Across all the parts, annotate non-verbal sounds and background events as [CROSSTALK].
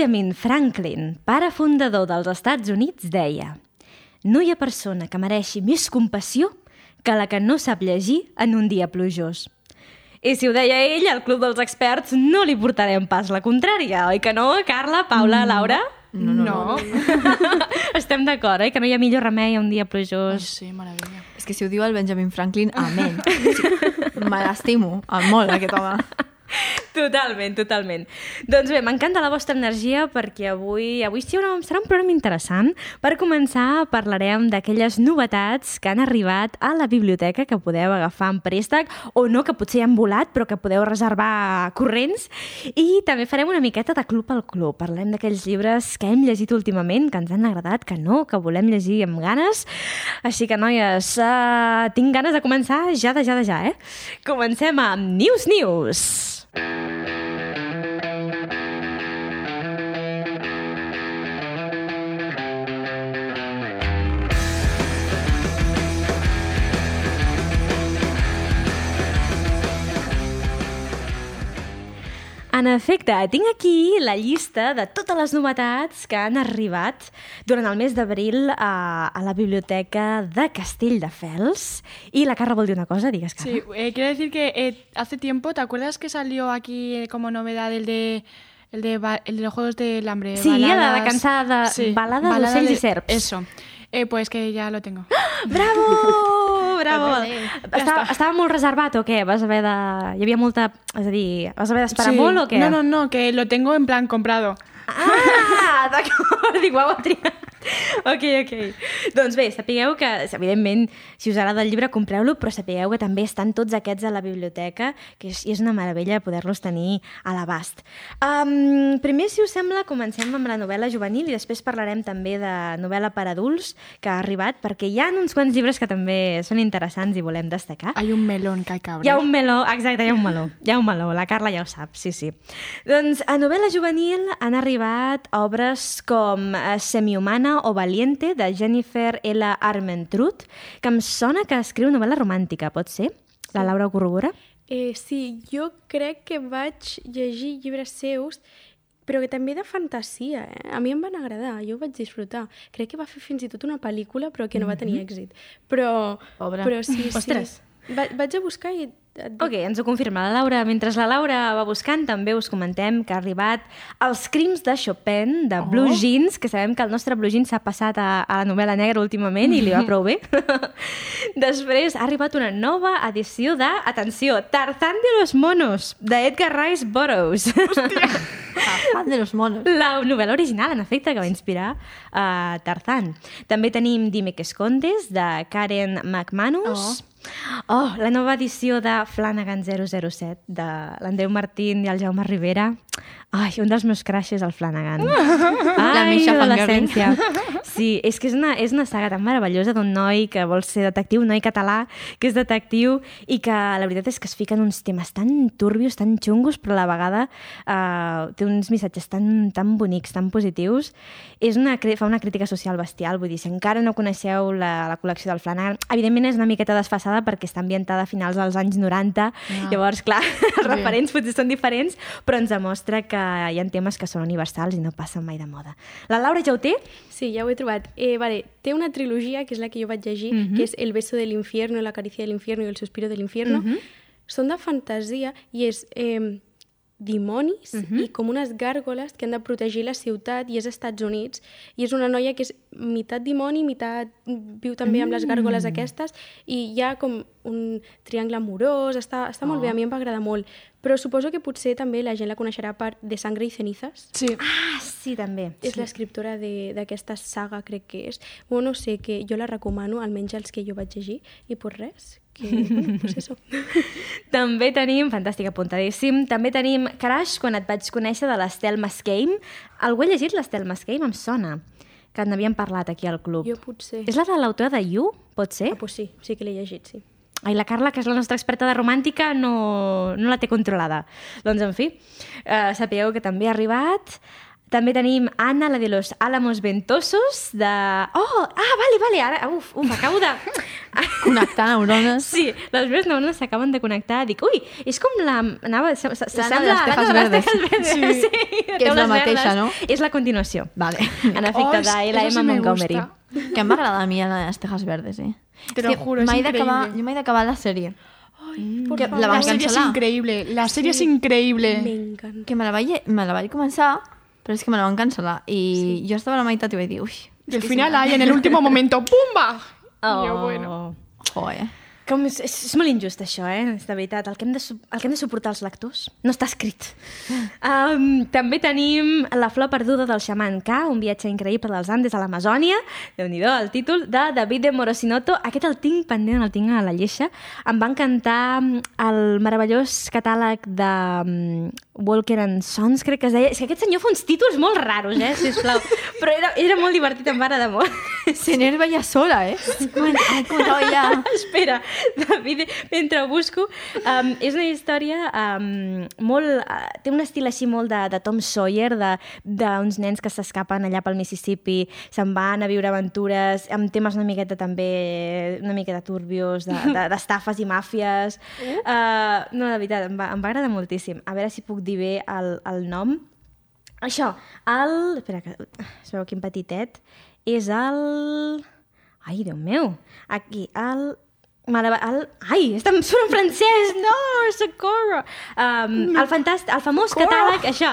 Benjamin Franklin, pare fundador dels Estats Units, deia No hi ha persona que mereixi més compassió que la que no sap llegir en un dia plujós. I si ho deia ell, al Club dels Experts no li portarem pas la contrària, oi que no, Carla, Paula, Laura? No, no, no. [LAUGHS] Estem d'acord, eh? Que no hi ha millor remei a un dia plujós. Sí, meravella. És que si ho diu el Benjamin Franklin, amén. [LAUGHS] Sí, Me l'estimo molt, aquest home. Totalment, totalment. Doncs bé, m'encanta la vostra energia perquè avui avui sí, una, serà un programa interessant. Per començar, parlarem d'aquelles novetats que han arribat a la biblioteca que podeu agafar en préstec o no, que potser han volat però que podeu reservar corrents. I també farem una miqueta de club al club. Parlem d'aquells llibres que hem llegit últimament, que ens han agradat, que no, que volem llegir amb ganes. Així que, noies, uh, tinc ganes de començar ja de ja de ja, eh? Comencem amb News News. Música En efecte, tinc aquí la llista de totes les novetats que han arribat durant el mes d'abril a, a la biblioteca de Castelldefels. I la Carla vol dir una cosa, digues, Carla. Sí, eh, quiero decir que eh, hace tiempo, ¿te acuerdas que salió aquí eh, como novedad el de el de, el de los Juegos del Hambre? Sí, la de cansada, balada d'ocells i serps. Eso. Eh, pues que ya lo tengo. [GASPS] Bravo! [LAUGHS] Bravo! Estava, estava molt reservat o què? Vas haver de... Hi havia molta... És a dir, vas haver d'esperar molt o què? No, no, no, que lo tengo en plan comprado. Ah, [LAUGHS] d'acord, dic, ha triat. Ok, ok. Doncs bé, sapigueu que, evidentment, si us agrada el llibre, compreu-lo, però sapigueu que també estan tots aquests a la biblioteca, que és, i és una meravella poder-los tenir a l'abast. Um, primer, si us sembla, comencem amb la novel·la juvenil i després parlarem també de novel·la per adults que ha arribat, perquè hi ha uns quants llibres que també són interessants i volem destacar. Hay un melón que hay que abrir. Hi ha un meló, exacte, hi ha un meló. Hi ha un meló, la Carla ja ho sap, sí, sí. Doncs a novel·la juvenil han arribat obres com eh, Semihumana o Valiente, de Jennifer L. Armentrout, que em sona que escriu novel·la romàntica, pot ser? La Laura ho corrobora? Eh, sí, jo crec que vaig llegir llibres seus però que també de fantasia, eh? A mi em van agradar, jo ho vaig disfrutar. Crec que va fer fins i tot una pel·lícula, però que no va tenir èxit. Però, Pobre. però sí, sí. Va, vaig a buscar i... et dic- Ok, ens ho confirma la Laura. Mentre la Laura va buscant, també us comentem que ha arribat Els crims de Chopin, de Blue Jeans, que sabem que el nostre Blue Jeans s'ha passat a, a la novel·la negra últimament i li va [LAUGHS] prou bé. Després ha arribat una nova edició de, atenció, Tarzán de los monos, de Edgar Rice Burroughs. Ah, [LAUGHS] fan de los monos. La novel·la original, en efecte, que va inspirar uh, Tarzán. També tenim Dime que escondes, de Karen McManus. Oh. Oh, la nova edició de Flanagan 007, de l'Andreu Martín i el Jaume Rivera. Ai, un dels meus crashes, el Flanagan. [LAUGHS] La Ai, Misha l'adolescència. [LAUGHS] Sí, és que és una, és una saga tan meravellosa d'un noi que vol ser detectiu, un noi català que és detectiu i que la veritat és que es fica en uns temes tan turbios, tan xungos, però a la vegada eh, té uns missatges tan, tan bonics, tan positius. És una, fa una crítica social bestial, vull dir, si encara no coneixeu la, la col·lecció del Flanagan, evidentment és una miqueta desfasada perquè està ambientada a finals dels anys 90, ah. llavors, clar, [LAUGHS] els referents potser són diferents, però ens demostra que hi ha temes que són universals i no passen mai de moda. La Laura ja ho té? Sí, ja ho he trobat. Eh, vale, té una trilogia, que és la que jo vaig llegir, Mhm. que és El beso del infierno, La caricia del infierno i El suspiro del infierno. Mhm. Són de fantasia i és eh, dimonis Mhm. i com unes gàrgoles que han de protegir la ciutat i és als Estats Units i és una noia que és meitat dimoni, meitat viu també amb les gàrgoles Mm. aquestes i hi ha com un triangle amorós, està, està molt bé, Oh. a mi em va agradar molt. Però suposo que potser també la gent la coneixerà per De sangre i cenizas. Sí. Ah, sí, també. És l'escriptora de- d'aquesta saga, crec que és. Bueno, no sé, que jo la recomano, almenys els que jo vaig llegir, i pues res, que, bueno, pues eso. [LAUGHS] També tenim, fantàstic, apuntadíssim, també tenim Crash, quan et vaig conèixer de l'Estel Mascame. Algú ha llegit l'Estel Mascame? Em sona que n'havíem parlat aquí al club. Jo potser... És la de l'autora de You, pot ser? Ah, pues sí, sí que l'he llegit, sí. Ai, la Carla, que és la nostra experta de romàntica, no, no la té controlada. Doncs, en fi, eh, sapigueu que també ha arribat També tenim Anna, la de los Álamos Ventosos, de... Oh, ah, vale, vale, ara, uf, uf, acabo de... [LAUGHS] Connectar neurones. Sí, les meves neurones s'acaben de connectar. Dic, ui, és com la... Anava, se- se- L'Anna s'assembla de les Tejas l'Anna de les Verdes. Tejas Verdes. Sí. [LAUGHS] Sí, Que és la mateixa, Verdes. no? És la continuació. Vale. En efecte, Oh, de L.M. sí me Montgomery. gusta. Que m'agrada a mi la de les Tejas Verdes, eh? Te És lo juro, d'acabar- increíble. Jo m'he d'acabar la sèrie. Por Que favor. la La serie es cancel·lar. increíble. La serie es Me increíble. encanta. Que me la vaig, me la vaig començar, però és que me la van cancel·lar. I jo estava a la meitat i vaig dir, ui... Y al final hay en el último momento, ¡pumba! [LAUGHS] Oh. Y yo, bueno. Joder. Com és, és, és molt injust, això, eh? És de veritat. El que, hem de, el que hem de suportar els lectors no està escrit. Um, també tenim La flor perduda del xaman K, un viatge increïble dels Andes a l'Amazònia. déu nhi el títol, de David de Morosinoto. Aquest el tinc pendent, el tinc a la lleixa. Em va encantar mm, el meravellós catàleg de um, Walker and Sons, crec que es deia. És que aquest senyor fa uns títols molt raros, eh? Sisplau. [LAUGHS] Però era, era molt divertit, em va agradar molt. [LAUGHS] Tener vaya sola, eh? Com, ai, estava ja... [LAUGHS] Espera, David, mentre ho busco, um, és una història um, molt... Uh, té un estil així molt de, de Tom Sawyer, de- d'uns nens que s'escapen allà pel Mississippi, se'n van a viure aventures, amb temes una miqueta també, una miqueta turbios, d'estafes de, [LAUGHS] d'estafes i màfies. Uh, no, de veritat, em va, em va agradar moltíssim. A veure si puc dir bé el, el nom. Això, el... Espera, que es veu quin petitet. És el... Ai, Déu meu. Aquí, el... Malava... El... Ai, està surt en francès! No, socorro! Um, el, fantàstic, el famós catàleg, això,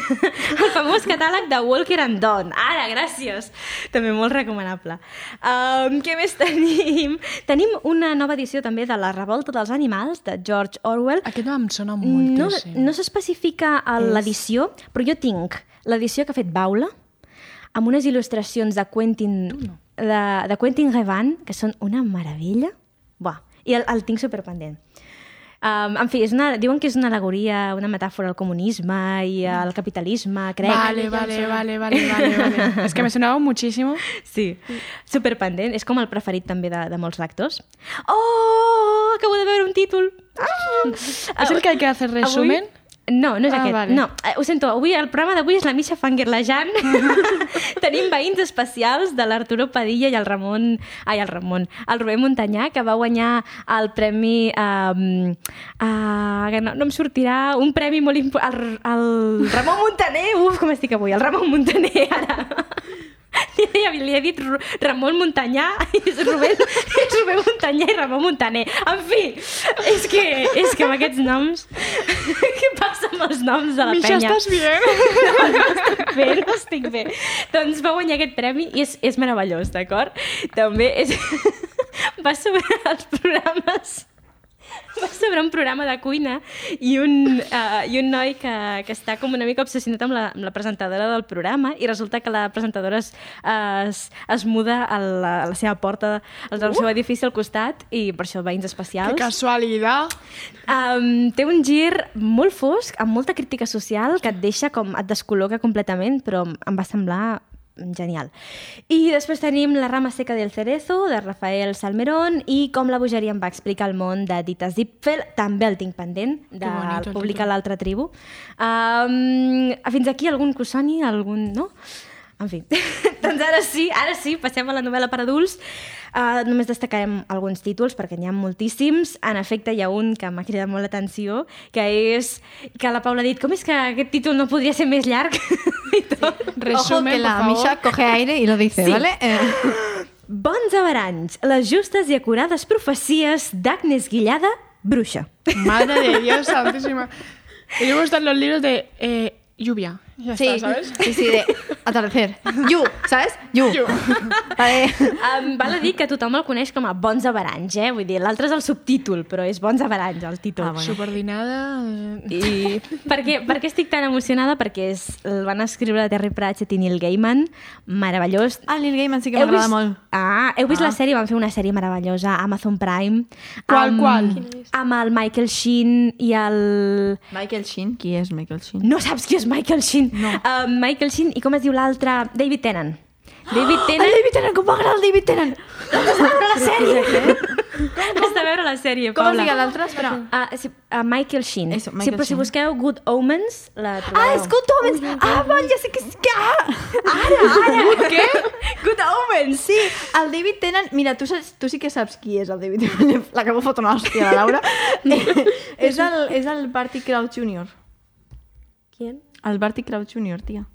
[LAUGHS] el famós catàleg de Walker and Dawn. Ara, gràcies! També molt recomanable. Um, què més [LAUGHS] tenim? Tenim una nova edició també de La revolta dels animals, de George Orwell. Aquest em sona No, moltíssim. no s'especifica a l'edició, però jo tinc l'edició que ha fet Baula, amb unes il·lustracions de Quentin, de, de Quentin Revan, que són una meravella. I el, el tinc superpendent. Um, en fi, és una, diuen que és una alegoria, una metàfora al comunisme i al capitalisme, crec. Vale, vale, vale, vale, vale, vale. [LAUGHS] Es que me sonaba muchísimo. Sí, superpendent. És com el preferit també de, de molts lectors. Oh, acabo de veure un títol. Ah! ¿Es el que hay que hacer resumen? Avui... No, no és Ah, aquest. vale. No, eh, ho sento, avui el programa d'avui és la Misha fangirlejant. [LAUGHS] Tenim veïns especials de l'Arturo Padilla i el Ramon... Ai, el Ramon. El Rubén Montanyà, que va guanyar el premi... Um, uh, que no, no em sortirà un premi molt important... El, el Ramon Montaner! Uf, com estic avui? El Ramon Montaner, ara. [LAUGHS] Li li he dit Ramon Montanyà, [LAUGHS] és Rubén, és Rubén Montanyà i Ramon Montaner. En fi, és que, és que amb aquests noms... [LAUGHS] Què passa amb els noms de la Misha, penya? ¿estás bien? No, no estic bé, no estic bé. Doncs va guanyar aquest premi i és, és meravellós, d'acord? També és... va sobre els programes [LAUGHS] sobre un programa de cuina i un, uh, i un noi que, que està com una mica obsessionat amb la, amb la presentadora del programa i resulta que la presentadora es, es, es muda a la, a la seva porta, al seu edifici al costat i per això veïns especials. casualidad. Um, té un gir molt fosc, amb molta crítica social, que et deixa com, et descol·loca completament, però em va semblar genial. I després tenim La rama seca del cerezo, de Rafael Salmerón, i Com la bogeria em va explicar el món, de Dita Zipfel, també el tinc pendent, de bonito publicar l'altra tribu. Um, fins aquí algun que us soni, algun... no? En fi, [LAUGHS] doncs ara sí, ara sí, passem a la novel·la per adults. Uh, només destacarem alguns títols, perquè n'hi ha moltíssims. En efecte, hi ha un que m'ha cridat molt l'atenció, que és que la Paula ha dit com és que aquest títol no podria ser més llarg? [LAUGHS] I tot. Ojo Resumen, que la. Misha coge aire y lo dice, Sí. ¿vale? Eh, [LAUGHS] Bons avaranys, les justes i acurades profecies d'Agnes Guillada, bruixa. Madre de Dios santísima. Y luego están los libros de eh, lluvia. Ya sí, está, ¿sabes? sí, sí, de atardecer. You, ¿sabes? You. You. Vale. Um, val a dir que tothom el coneix com a Bons avaranys, eh? Vull dir, l'altre és el subtítol, però és Bons avaranys, el títol. Ah, bueno. Subordinada. eh, I per què, per què estic tan emocionada? Perquè és, el van escriure Terry Pratchett i Neil Gaiman, meravellós. Ah, Neil Gaiman sí que m'agrada vist- molt. Ah, heu vist Ah. la sèrie? Van fer una sèrie meravellosa a Amazon Prime. Qual, amb, qual? Amb el Michael Sheen i el... Michael Sheen, qui és Michael Sheen? No saps qui és Michael Sheen? No. Uh, Michael Sheen i com es diu l'altre? David Tennant. David Ah, Tennant... el David Tennant, com m'agrada el David Tennant! Vas a veure la sèrie! [LAUGHS] Has de veure la sèrie, Com es Paula. diu l'altre? Espera. Uh, sí, uh, Michael Sheen. Eso, sí, Michael però si Sheen. busqueu Good Omens, la Ah, trobareu. és Good Omens! Ah, val, ja sé que és... Que... [LAUGHS] Ara, ara! Què? Good Omens! Sí, el David Tennant... Mira, tu, saps, tu sí que saps qui és el David Tennant. [LAUGHS] L'acabo de fotre una hòstia, la Laura. Eh, és, el, és el Barty Crouch Jr. ¿Quién? El Barty Crouch Jr., tia.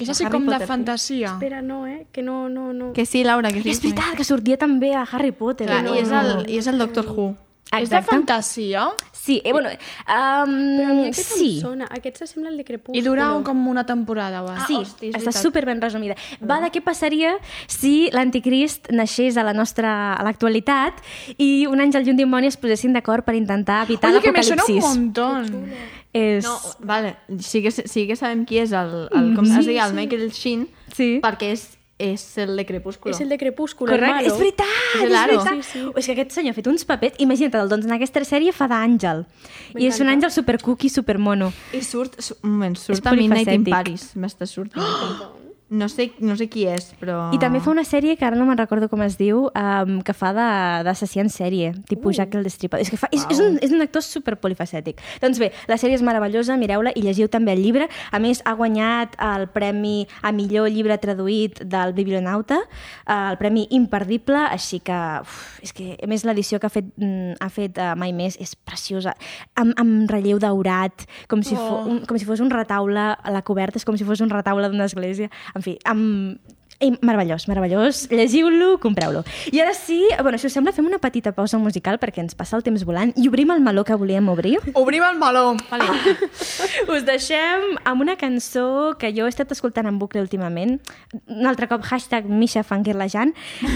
És El així com de Potter, sí. fantasia. Espera, no, eh? Que no, no, no. Que sí, Laura, que sí. És veritat, que sortia també a Harry Potter. Clar, no? i, és el, I és el Doctor Who. És de fantasia Sí, eh, bueno, Però a mi um, aquest sí. em sona. Aquest s'assembla al de Crepúsculo. i dura un, com una temporada. Va. Sí, hosti, és està super ben resumida. Va de què passaria si l'anticrist naixés a la nostra a l'actualitat i un àngel i un dimoni es posessin d'acord per intentar evitar Oye, que me suena un l'apocalipsis. montón. És... No, vale, sí que, sí que sabem qui és el, el com es deia, el Michael Sheen, Sí. perquè és, és el de Crepúsculo. És el de Crepúsculo, Correcte, el malo. és veritat, És és, veritat. Sí, sí. És que aquest senyor ha fet uns papers, imagina't, doncs en aquesta sèrie fa d'àngel. I és un àngel super cookie, super mono. I surt, su, un moment, surt a Midnight in. Paris. M'està sortint. [GASPS] No sé, no sé qui és, però... I també fa una sèrie que ara no me'n recordo com es diu, um, que fa d'assassí en sèrie, tipus Jack el Destripador. És, que fa, és, és, un, és un actor super polifacètic. Doncs bé, la sèrie és meravellosa, mireu-la i llegiu també el llibre. A més, ha guanyat el premi a millor llibre traduït del Biblionauta, eh, el premi imperdible, així que, uf, és que a més l'edició que ha fet, mm, ha fet uh, mai més és preciosa, amb, amb relleu daurat, com si, fo, un, com si fos un retaule, la coberta és com si fos un retaule d'una església, en fi, amb, i meravellós, meravellós. Llegiu-lo, compreu-lo. I ara sí, bueno, si us sembla, fem una petita pausa musical perquè ens passa el temps volant i obrim el meló que volíem obrir. Obrim el meló. Vale. [LAUGHS] Us deixem amb una cançó que jo he estat escoltant en bucle últimament, un altre cop hashtag Misha Fangirlejant,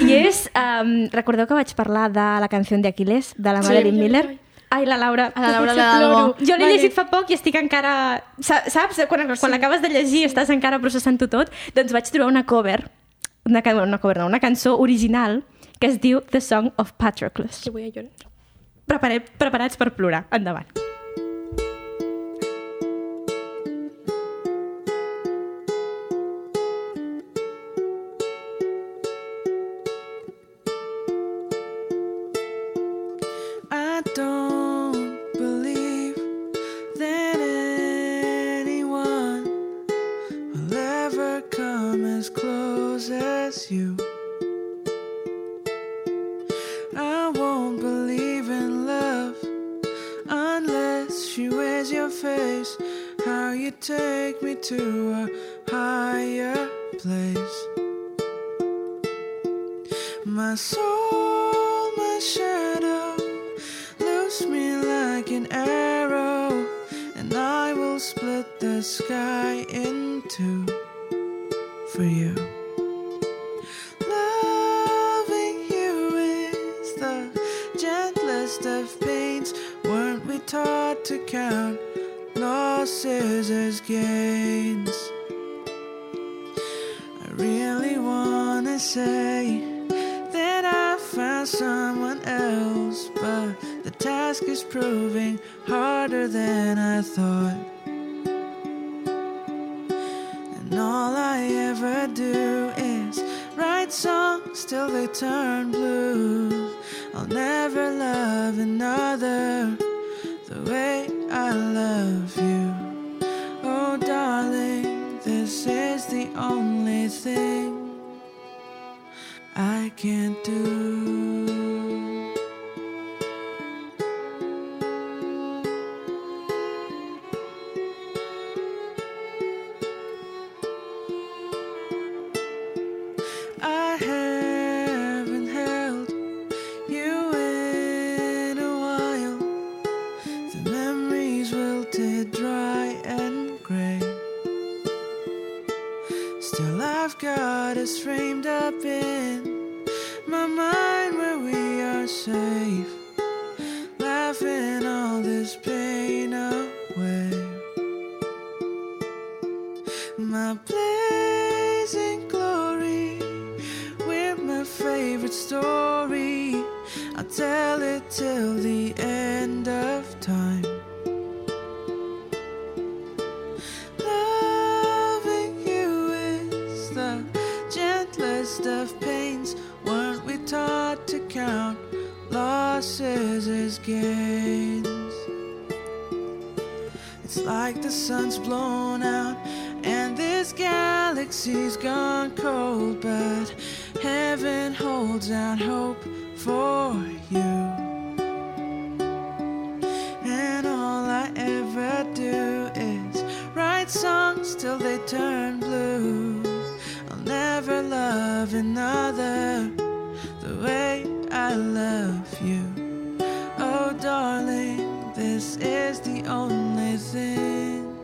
i és, um, recordeu que vaig parlar de la canció d'Aquiles, de la Sí. Marilyn Miller? Ai, la Laura. A la Laura Potser le da ploro. algo. Jo l'he Vale. llegit fa poc i estic encara... sa- Saps? Quan, quan l'acabes de llegir estàs encara processant-ho tot. Doncs vaig trobar una cover, una, una cover no, una cançó original que es diu The Song of Patroclus. Que voy a llorar. Preparats per plorar. Endavant. My soul, my shadow, loose me like an arrow, and I will split the sky ever do is write songs till they turn blue. I'll never love another the way I love you. Oh, darling, this is the only thing I can't do. Still, I've got us framed up in my mind where we are safe, like the sun's blown out and this galaxy's gone cold, but heaven holds out hope for you. And all I ever do is write songs till they turn blue. I'll never love another the way I love you. Oh, darling, is the only thing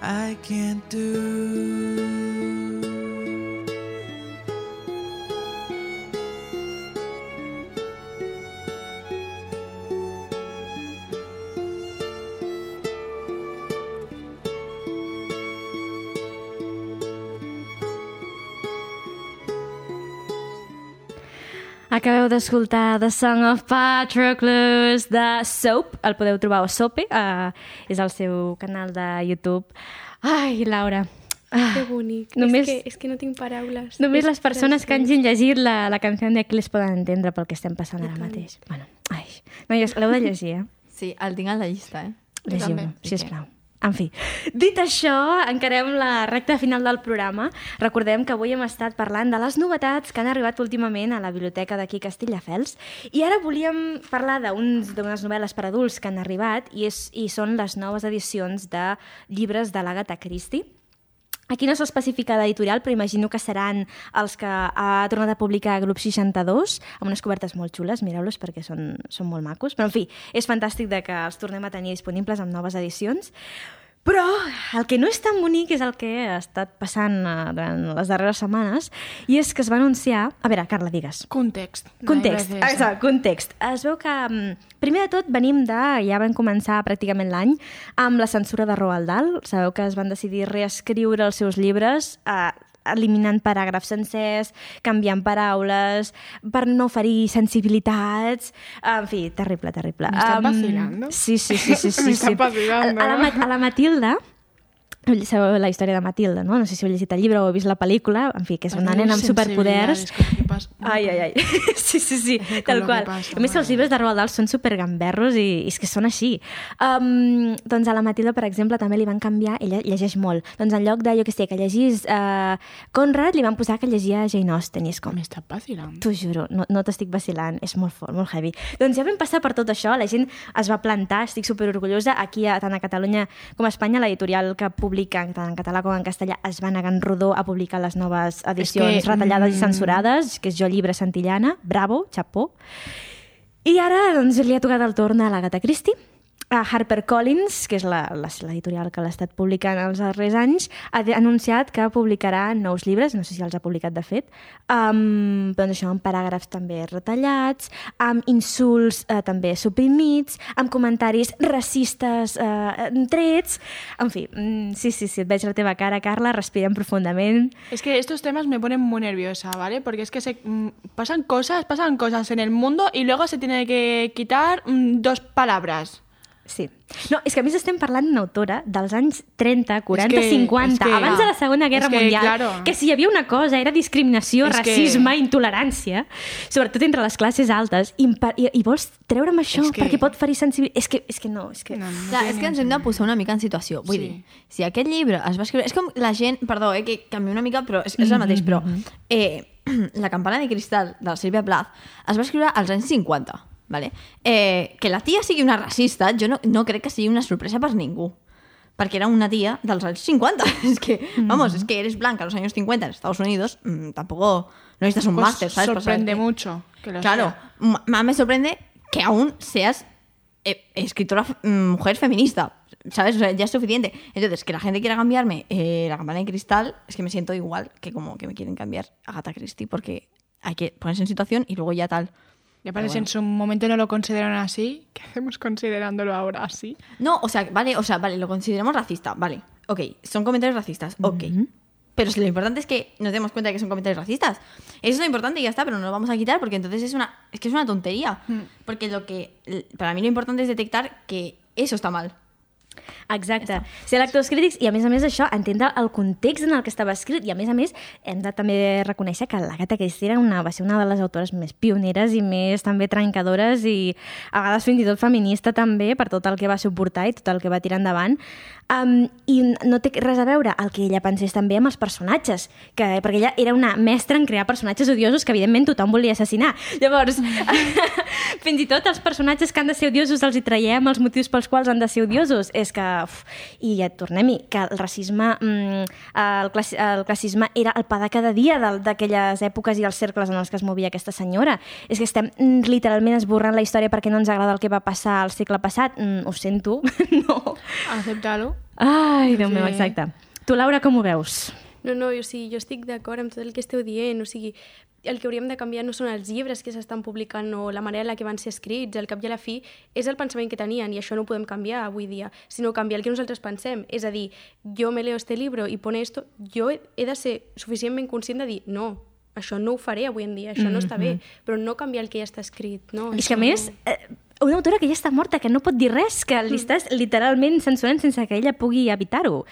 I can't do. Acabeu d'escoltar The Song of Patroclus de Soap, el podeu trobar a Sope, uh, és el seu canal de YouTube. Ai, Laura, ah, Que bonic. Només- És, que, és que no tinc paraules. només És les persones que hagin llegit la, la cançó de les poden entendre pel que estem passant ara mateix. Bueno, ai, noies, l'heu de llegir, eh? Sí, el tinc a la llista, eh? Llegiu-lo, sisplau. En fi, dit això, encarem la recta final del programa. Recordem que avui hem estat parlant de les novetats que han arribat últimament a la biblioteca d'aquí Castelldefels i ara volíem parlar d'unes novel·les per adults que han arribat i, és, i són les noves edicions de llibres de l'Agatha Christie. Aquí no s'ha especificat l'editorial, però imagino que seran els que ha tornat a publicar Grup 62, amb unes cobertes molt xules, mireu-los perquè són, són molt macos. Però, en fi, és fantàstic de que els tornem a tenir disponibles amb noves edicions. Però el que no és tan bonic és el que ha estat passant eh, durant les darreres setmanes, i és que es va anunciar... A veure, Carla, digues. Context. Context, No exacte, context. Es veu que, mm, primer de tot, venim de, ja vam començar pràcticament l'any, amb la censura de Roald Dahl. Sabeu que es van decidir reescriure els seus llibres, eh, eliminant paràgrafs sencers, canviant paraules, per no ferir sensibilitats... En fi, terrible, terrible. Me estás Em, vacilando. Sí, sí, sí. sí, sí, [LAUGHS] sí. vacilando. A, a, la, a la Matilda, sabeu la història de Matilda, no? No sé si heu llegit el llibre o heu vist la pel·lícula, en fi, que és una nena amb superpoders. que pasa. Ai, ai, ai. [LAUGHS] Sí, sí, sí, tal que qual. pasa, a més, els llibres de Roald Dahl són supergamberros i, i és que són així. Um, doncs a la Matilda, per exemple, també li van canviar, ella llegeix molt, doncs en lloc de, jo què sé, que llegís uh, Conrad, li van posar que llegia Jane Austen, i és com, Me estás vacilando. T'ho juro, no, no t'estic vacilant, és molt fort, molt heavy. Doncs ja vam passar per tot això, la gent es va plantar, estic superorgullosa, aquí a, tant a Catalunya com a Espanya, l'editorial que publica tant en català com en castellà es va negar en rodó a publicar les noves edicions que, retallades i mm, censurades, que és Jo Llibre Santillana, bravo, xapó. I ara doncs, li ha tocat el torn a l'Agatha Christie, a HarperCollins, que és l'editorial que l'ha estat publicant els darrers anys, ha anunciat que publicarà nous llibres, no sé si els ha publicat de fet, amb, doncs això, amb paràgrafs també retallats, amb insults eh, també suprimits, amb comentaris racistes eh, trets... En fi, mm, sí, sí, sí, et veig la teva cara, Carla, respirem profundament. Es que estos temas me ponen muy nerviosa, ¿vale? Porque es que se mm, pasan cosas, pasan cosas en el mundo y luego se tiene que quitar mm, dos palabras. Sí. No, és que a més estem parlant d'una autora dels anys 30, 40, que- 50, és que- abans de la Segona Guerra és que, Mundial, claro. que si hi havia una cosa era discriminació, que- racisme, intolerància, sobretot entre les classes altes, i, i, i vols treure'm això És que- perquè pot ferir sensibilitat... És que, és que no, és que... No, no Clar, és que ens hem de posar una mica en situació. Vull Sí. dir, si aquest llibre es va escriure... És com la gent... Perdó, eh, que canvio una mica, però és, és el mateix, però... Eh, [CLEARS THROAT] la campana de cristal de la Sílvia Plath es va escriure als anys 50, ¿vale? Eh, que la tia sigui una racista, jo no, no crec que sigui una sorpresa per ningú. Perquè era una tía dels anys 50. Es [LAUGHS] que, vamos, es que eres blanca en los años 50 en Estados Unidos, mm, tampoco no necesitas un Pues máster, ¿sabes? Saber sorprende que- mucho que lo Claro, más me sorprende que aún seas eh, escritora mm, mujer feminista. ¿Sabes? O sea, ya es suficiente. Entonces, que la gente quiera cambiarme eh, la campana de cristal, es que me siento igual que como que me quieren cambiar a Agatha Christie, porque hay que ponerse en situación y luego ya tal. Ya parece en su momento no lo consideraron así. [LAUGHS] ¿Qué hacemos considerándolo ahora así? No, o sea, vale, o sea, vale, lo consideramos racista, vale. Ok, son comentarios racistas, ok. Pero si lo importante es que nos demos cuenta de que son comentarios racistas. Eso es lo importante y ya está, pero no lo vamos a quitar porque entonces es una es que es una tontería. Porque lo que para mí lo importante es detectar que eso está mal. Exacte. Ser lectors crítics i, a més a més, això, entendre el context en el que estava escrit. I, a més a més, hem de també reconèixer que l'Agatha Christie era una, va ser una de les autores més pioneres i més també trencadores i a vegades fins i tot feminista també per tot el que va suportar i tot el que va tirar endavant. Um, I no té res a veure el que ella pensés també amb els personatges, que, perquè ella era una mestra en crear personatges odiosos que, evidentment, tothom volia assassinar. Llavors, [LAUGHS] fins i tot els personatges que han de ser odiosos els hi traiem els motius pels quals han de ser odiosos. És que, uf, i ja tornem-hi, que el racisme, mm, el, classi el classisme era el pa de cada dia d'aquelles èpoques i els cercles en els que es movia aquesta senyora. És que estem mm, literalment esborrant la història perquè no ens agrada el que va passar al segle passat. Mm, ho sento, [LAUGHS] no. Acéptalo. Ai, Déu Sí. meu, exacte. Tu, Laura, com ho veus? No, no, o sigui, jo estic d'acord amb tot el que esteu dient, o sigui, el que hauríem de canviar no són els llibres que s'estan publicant o la manera en la que van ser escrits, al cap i a la fi és el pensament que tenien i això no ho podem canviar avui dia, sinó canviar el que nosaltres pensem. És a dir, jo me leo este libro i pone esto, jo he, de ser suficientment conscient de dir no, això no ho faré avui en dia, això no està bé, però no canviar el que ja està escrit, no? És que, a més, eh, una autora que ja està morta, que no pot dir res, que li estàs literalment censurant sense que ella pugui evitar-ho.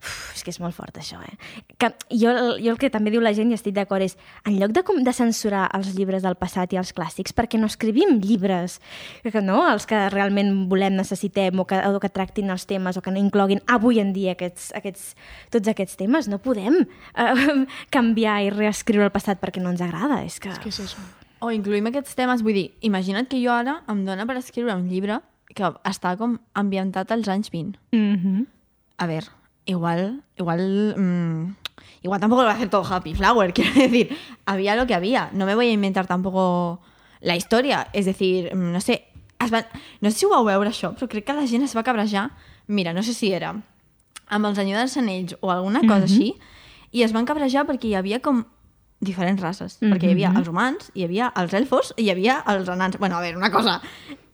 Uf, és que és molt fort, això, eh? Que jo, jo el que també diu la gent, i estic d'acord, és en lloc de, com- de censurar els llibres del passat i els clàssics, perquè no escrivim llibres que, no, els que realment volem, necessitem, o que, o que tractin els temes, o que no incloguin avui en dia aquests, aquests, tots aquests temes. No podem eh, [LAUGHS] canviar i reescriure el passat perquè no ens agrada. És que... És que és això. O incluïm aquests temes, vull dir, imagina't que jo ara em dóna per escriure un llibre que està com ambientat als anys 20. Mm -hmm. A ver, igual, igual, mm, igual tampoco lo va a hacer todo Happy Flower, [LAUGHS] quiero decir, había lo que había. No me voy a inventar tampoco la historia. Es decir, mm, no sé, es van, no sé si ho vau veure això, però crec que la gent es va cabrejar, mira, no sé si era amb el senyor dels anells o alguna cosa així, i es van cabrejar perquè hi havia com diferents races, perquè hi havia els humans, hi havia els elfos i hi havia els anans. Bueno, a ver, una cosa,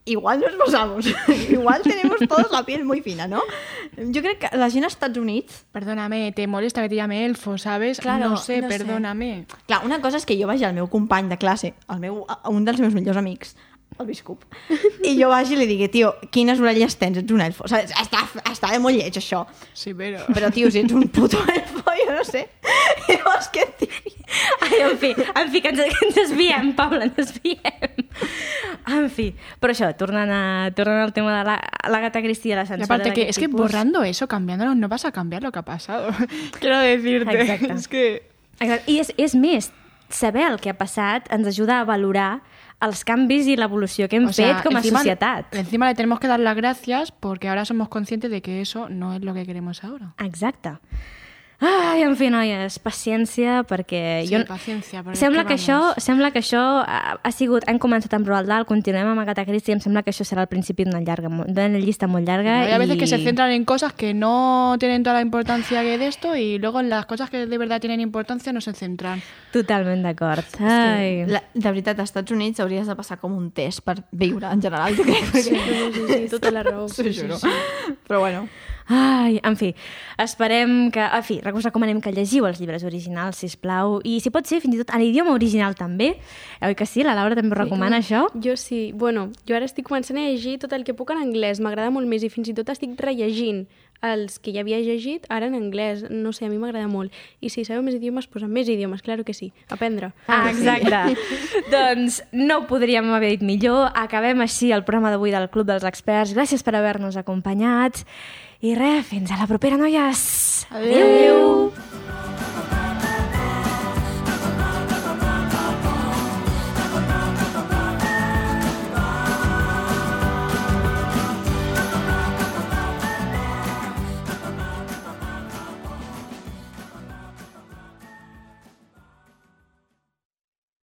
igual nos posamos, [LAUGHS] igual tenemos todos la piel muy fina, ¿no? Jo crec que la gent als Estats Units Perdóname, te molesta que te llame elfo, ¿sabes? Claro, no sé, no sé. perdóname. Clar, una cosa és que jo vagi al meu company de classe, el meu, un dels meus millors amics, el Biscup, i jo vagi i li digui, tio, quines orelles tens? Ets un elfo. Saps? Està, està de molt lleig, això. Sí, pero... Però, tio, si ets un puto [LAUGHS] elfo, jo no sé. Llavors, què et? Ai, en fi, en fi, que ens, que ens desviem, Paula, ens desviem. En fi, però això, tornant, a, tornant al tema de la, l'Agatha Christie i la censura aparte que es que tipus. borrando eso, cambiándolo, no vas a cambiar lo que ha pasado. [LAUGHS] Quiero decirte, Exacte. es que... Exacte. I és, és més, saber el que ha passat ens ajuda a valorar els canvis i l'evolució que hem o sea, fet com a encima, societat. Encima le tenemos que dar las gracias porque ahora somos conscientes de que eso no es lo que queremos ahora. Exacte. Ai, en fi, noies, paciència, perquè... Sí, jo... paciència, però és sembla que que, això, sembla que això ha, ha sigut... Han començat amb Roald Dahl, continuem amb Agatha Christie i em sembla que això serà el principi d'una llarga, d'una llista molt llarga. Hay a veces i... que se centran en cosas que no tienen toda la importancia que de esto y luego en las cosas que de verdad tienen importancia no se centran. Totalment d'acord. Ai. La, de veritat, als Estats Units hauries de passar com un test per viure, en general, jo crec. Sí, sí, sí, sí, tota la raó. [LAUGHS] T'ho juro. Però bueno. Ai, en fi, esperem que... En fi, us recomanem que llegiu els llibres originals, si plau i si pot ser, fins i tot en idioma original també. Oi que sí? La Laura també ho recomana, això? Jo sí. Bueno, jo ara estic començant a llegir tot el que puc en anglès. M'agrada molt més i fins i tot estic rellegint els que ja havia llegit ara en anglès. No sé, a mi m'agrada molt. I si sabeu més idiomes, doncs més idiomes, claro que sí. Aprendre. Ah, exacte. [LAUGHS] doncs no ho podríem haver dit millor. Acabem així el programa d'avui del Club dels Experts. Gràcies per haver-nos acompanyat. I res, fins a la propera, noies. Adeu. Adeu.